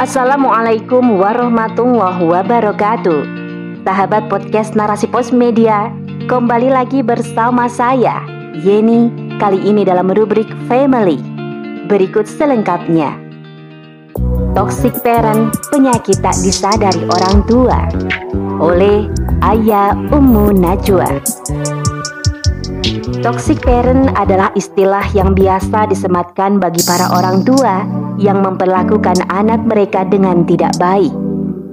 Assalamualaikum warahmatullahi wabarakatuh. Sahabat podcast Narasi Pos Media, kembali lagi bersama saya, Yeni, kali ini dalam rubrik Family. Berikut selengkapnya. Toxic Parent, penyakit tak disadari orang tua. Oleh Ayah Ummu Najwa. Toxic parent adalah istilah yang biasa disematkan bagi para orang tua yang memperlakukan anak mereka dengan tidak baik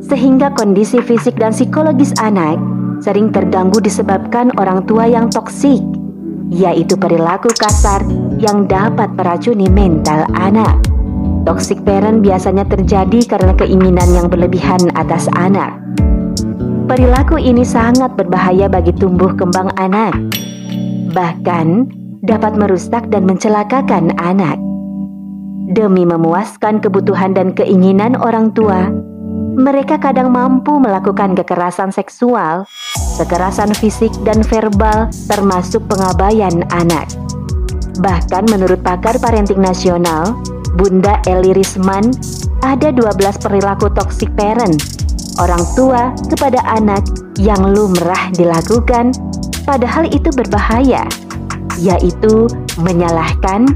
sehingga kondisi fisik dan psikologis anak sering terganggu disebabkan orang tua yang toksik, yaitu perilaku kasar yang dapat meracuni mental anak. Toxic parent biasanya terjadi karena keinginan yang berlebihan atas anak. Perilaku ini sangat berbahaya bagi tumbuh kembang anak, bahkan dapat merusak dan mencelakakan anak. Demi memuaskan kebutuhan dan keinginan orang tua, mereka kadang mampu melakukan kekerasan seksual, kekerasan fisik dan verbal, termasuk pengabaian anak. Bahkan menurut pakar parenting nasional, Bunda Eli Risman, ada 12 perilaku toxic parent, orang tua kepada anak yang lumrah dilakukan, padahal itu berbahaya, yaitu menyalahkan,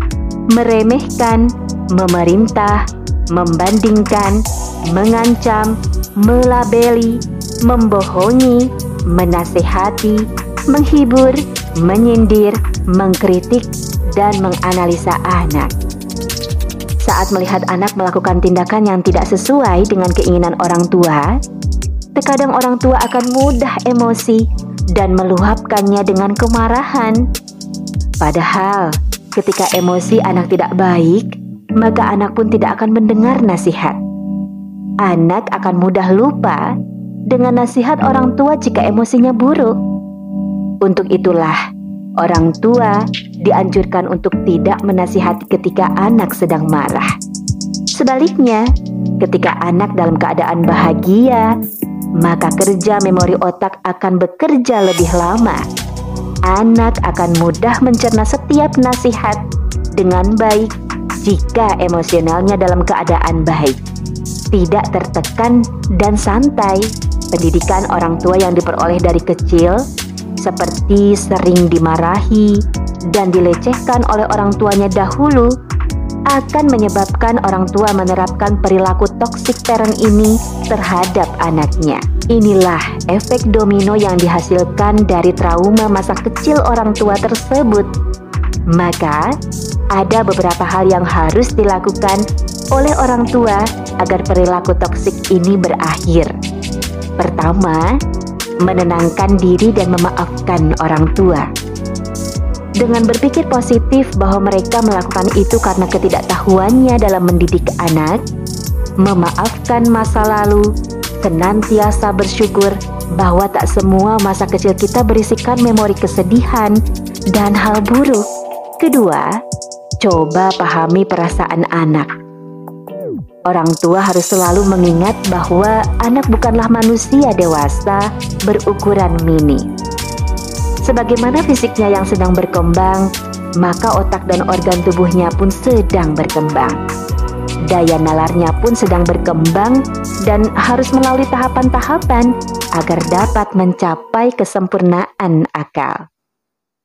meremehkan, memerintah, membandingkan, mengancam, melabeli, membohongi, menasehati, menghibur, menyindir, mengkritik, dan menganalisa anak. Saat melihat anak melakukan tindakan yang tidak sesuai dengan keinginan orang tua, terkadang orang tua akan mudah emosi dan meluapkannya dengan kemarahan. Padahal, ketika emosi anak tidak baik, maka anak pun tidak akan mendengar nasihat. Anak akan mudah lupa dengan nasihat orang tua jika emosinya buruk. Untuk itulah, orang tua dianjurkan untuk tidak menasihati ketika anak sedang marah. Sebaliknya, ketika anak dalam keadaan bahagia, maka kerja memori otak akan bekerja lebih lama. Anak akan mudah mencerna setiap nasihat dengan baik jika emosionalnya dalam keadaan baik, tidak tertekan dan santai. Pendidikan orang tua yang diperoleh dari kecil, seperti sering dimarahi dan dilecehkan oleh orang tuanya dahulu, akan menyebabkan orang tua menerapkan perilaku toxic parent ini terhadap anaknya. Inilah efek domino yang dihasilkan dari trauma masa kecil orang tua tersebut. Maka, ada beberapa hal yang harus dilakukan oleh orang tua agar perilaku toksik ini berakhir. Pertama, menenangkan diri dan memaafkan orang tua. Dengan berpikir positif bahwa mereka melakukan itu karena ketidaktahuannya dalam mendidik anak, memaafkan masa lalu, senantiasa bersyukur bahwa tak semua masa kecil kita berisikan memori kesedihan dan hal buruk. Kedua, Coba pahami perasaan anak. Orang tua harus selalu mengingat bahwa anak bukanlah manusia dewasa berukuran mini. Sebagaimana fisiknya yang sedang berkembang, maka otak dan organ tubuhnya pun sedang berkembang. Daya nalarnya pun sedang berkembang dan harus melalui tahapan-tahapan agar dapat mencapai kesempurnaan akal.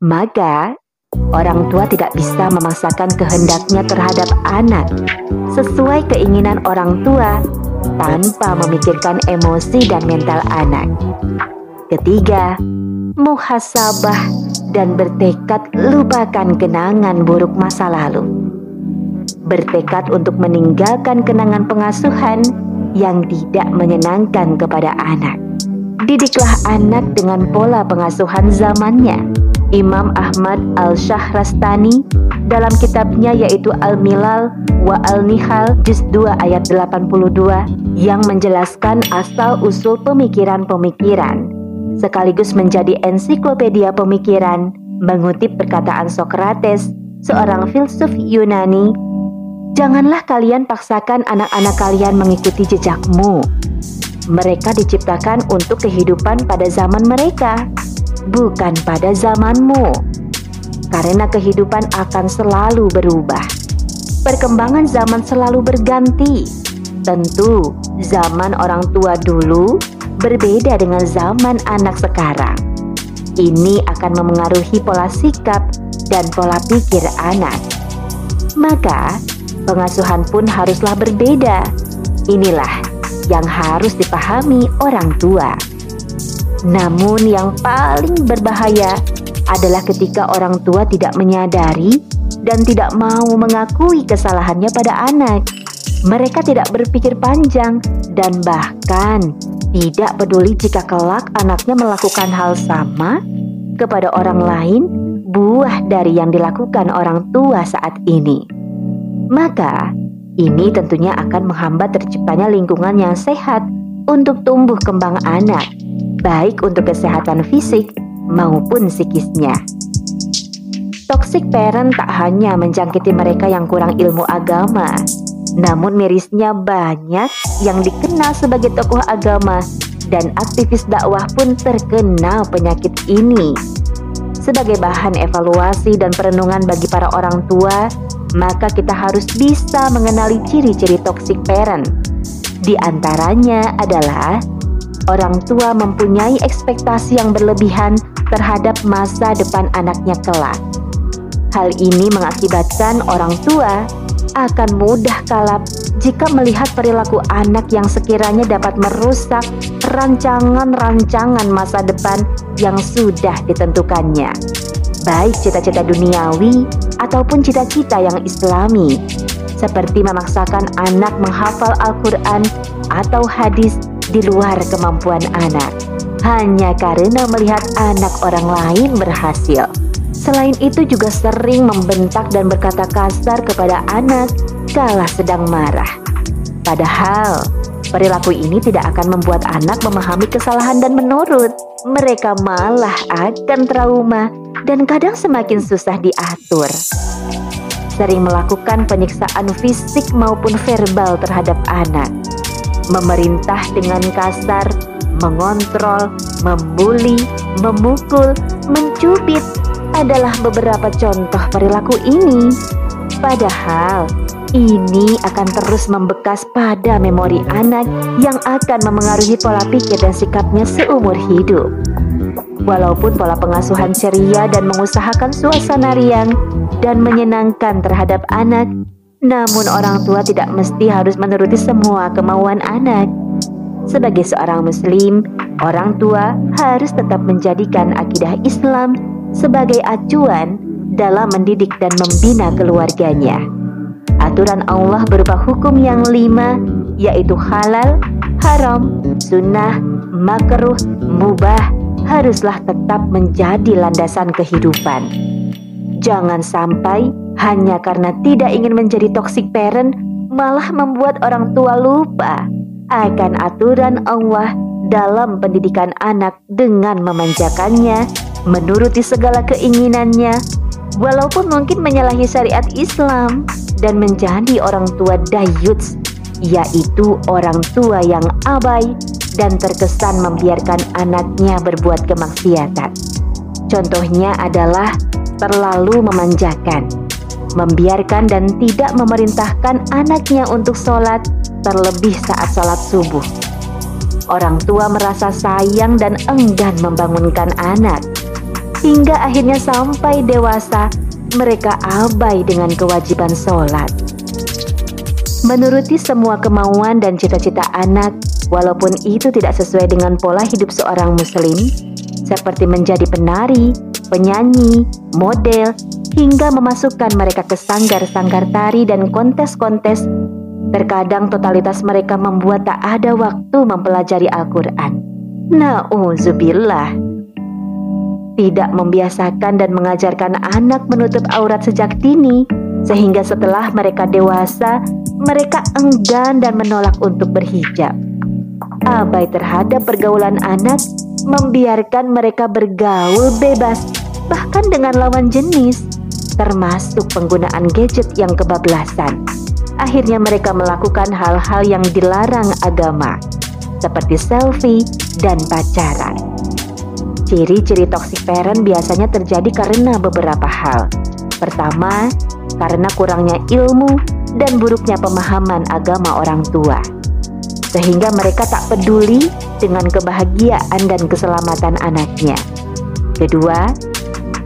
Maka, Orang tua tidak bisa memaksakan kehendaknya terhadap anak sesuai keinginan orang tua tanpa memikirkan emosi dan mental anak. Ketiga, muhasabah dan bertekad lupakan kenangan buruk masa lalu. Bertekad untuk meninggalkan kenangan pengasuhan yang tidak menyenangkan kepada anak. Didiklah anak dengan pola pengasuhan zamannya Imam Ahmad Al-Shahrastani dalam kitabnya yaitu Al-Milal wa Al-Nihal juz 2 ayat 82 yang menjelaskan asal-usul pemikiran-pemikiran sekaligus menjadi ensiklopedia pemikiran mengutip perkataan Sokrates seorang filsuf Yunani Janganlah kalian paksakan anak-anak kalian mengikuti jejakmu. Mereka diciptakan untuk kehidupan pada zaman mereka bukan pada zamanmu. Karena kehidupan akan selalu berubah. Perkembangan zaman selalu berganti. Tentu, zaman orang tua dulu berbeda dengan zaman anak sekarang. Ini akan memengaruhi pola sikap dan pola pikir anak. Maka, pengasuhan pun haruslah berbeda. Inilah yang harus dipahami orang tua. Namun, yang paling berbahaya adalah ketika orang tua tidak menyadari dan tidak mau mengakui kesalahannya pada anak. Mereka tidak berpikir panjang dan bahkan tidak peduli jika kelak anaknya melakukan hal sama kepada orang lain, buah dari yang dilakukan orang tua saat ini. Maka, ini tentunya akan menghambat terciptanya lingkungan yang sehat untuk tumbuh kembang anak, baik untuk kesehatan fisik maupun psikisnya. Toxic parent tak hanya menjangkiti mereka yang kurang ilmu agama, namun mirisnya banyak yang dikenal sebagai tokoh agama dan aktivis dakwah pun terkena penyakit ini. Sebagai bahan evaluasi dan perenungan bagi para orang tua, maka kita harus bisa mengenali ciri-ciri toxic parent. Di antaranya adalah orang tua mempunyai ekspektasi yang berlebihan terhadap masa depan anaknya kelak. Hal ini mengakibatkan orang tua akan mudah kalap jika melihat perilaku anak yang sekiranya dapat merusak rancangan-rancangan masa depan yang sudah ditentukannya, baik cita-cita duniawi ataupun cita-cita yang islami, seperti memaksakan anak menghafal Al-Quran atau hadis di luar kemampuan anak, hanya karena melihat anak orang lain berhasil. Selain itu juga sering membentak dan berkata kasar kepada anak kala sedang marah. Padahal perilaku ini tidak akan membuat anak memahami kesalahan dan menurut. Mereka malah akan trauma dan kadang semakin susah diatur. Sering melakukan penyiksaan fisik maupun verbal terhadap anak. Memerintah dengan kasar, mengontrol, membuli, memukul, mencubit, adalah beberapa contoh perilaku ini. Padahal ini akan terus membekas pada memori anak yang akan memengaruhi pola pikir dan sikapnya seumur hidup. Walaupun pola pengasuhan ceria dan mengusahakan suasana riang dan menyenangkan terhadap anak, namun orang tua tidak mesti harus menuruti semua kemauan anak. Sebagai seorang Muslim, orang tua harus tetap menjadikan akidah Islam sebagai acuan dalam mendidik dan membina keluarganya. Aturan Allah berupa hukum yang lima, yaitu halal, haram, sunnah, makruh, mubah, haruslah tetap menjadi landasan kehidupan. Jangan sampai hanya karena tidak ingin menjadi toxic parent, malah membuat orang tua lupa akan aturan Allah dalam pendidikan anak dengan memanjakannya menuruti segala keinginannya, walaupun mungkin menyalahi syariat Islam dan menjadi orang tua dayuts, yaitu orang tua yang abai dan terkesan membiarkan anaknya berbuat kemaksiatan. Contohnya adalah terlalu memanjakan, membiarkan dan tidak memerintahkan anaknya untuk sholat terlebih saat sholat subuh. Orang tua merasa sayang dan enggan membangunkan anak, hingga akhirnya sampai dewasa mereka abai dengan kewajiban sholat. Menuruti semua kemauan dan cita-cita anak, walaupun itu tidak sesuai dengan pola hidup seorang muslim, seperti menjadi penari, penyanyi, model, hingga memasukkan mereka ke sanggar-sanggar tari dan kontes-kontes, terkadang totalitas mereka membuat tak ada waktu mempelajari Al-Quran. Nauzubillah tidak membiasakan dan mengajarkan anak menutup aurat sejak dini, sehingga setelah mereka dewasa, mereka enggan dan menolak untuk berhijab. Abai terhadap pergaulan anak, membiarkan mereka bergaul bebas, bahkan dengan lawan jenis, termasuk penggunaan gadget yang kebablasan. Akhirnya mereka melakukan hal-hal yang dilarang agama, seperti selfie dan pacaran. Ciri-ciri toxic parent biasanya terjadi karena beberapa hal. Pertama, karena kurangnya ilmu dan buruknya pemahaman agama orang tua. Sehingga mereka tak peduli dengan kebahagiaan dan keselamatan anaknya. Kedua,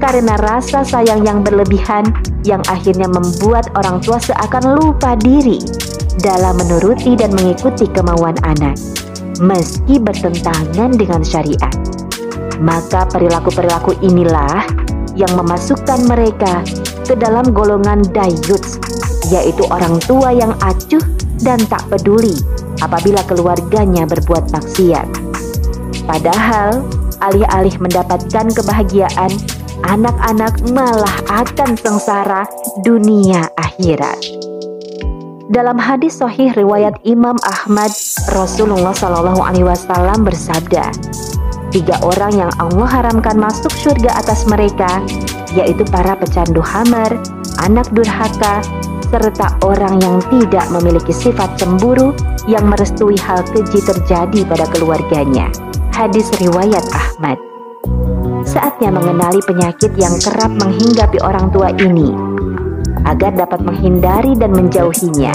karena rasa sayang yang berlebihan yang akhirnya membuat orang tua seakan lupa diri dalam menuruti dan mengikuti kemauan anak, meski bertentangan dengan syariat. Maka perilaku-perilaku inilah yang memasukkan mereka ke dalam golongan dayuts, yaitu orang tua yang acuh dan tak peduli apabila keluarganya berbuat maksiat. Padahal, alih-alih mendapatkan kebahagiaan, anak-anak malah akan sengsara dunia akhirat. Dalam hadis sahih riwayat Imam Ahmad, Rasulullah Shallallahu Alaihi Wasallam bersabda, tiga orang yang Allah haramkan masuk surga atas mereka, yaitu para pecandu hamar, anak durhaka, serta orang yang tidak memiliki sifat cemburu yang merestui hal keji terjadi pada keluarganya. Hadis riwayat Ahmad. Saatnya mengenali penyakit yang kerap menghinggapi orang tua ini agar dapat menghindari dan menjauhinya.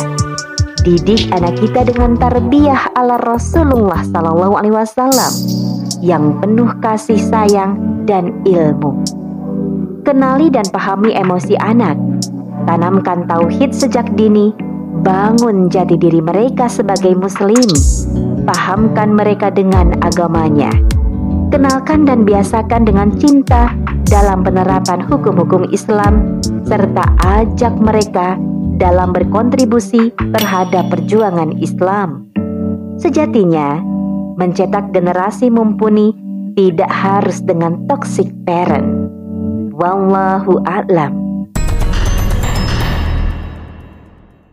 Didik anak kita dengan tarbiyah ala Rasulullah Sallallahu Alaihi Wasallam yang penuh kasih sayang dan ilmu. Kenali dan pahami emosi anak, tanamkan tauhid sejak dini, bangun jati diri mereka sebagai muslim, pahamkan mereka dengan agamanya. Kenalkan dan biasakan dengan cinta dalam penerapan hukum-hukum Islam, serta ajak mereka dalam berkontribusi terhadap perjuangan Islam. Sejatinya, mencetak generasi mumpuni tidak harus dengan toxic parent. Wallahu a'lam.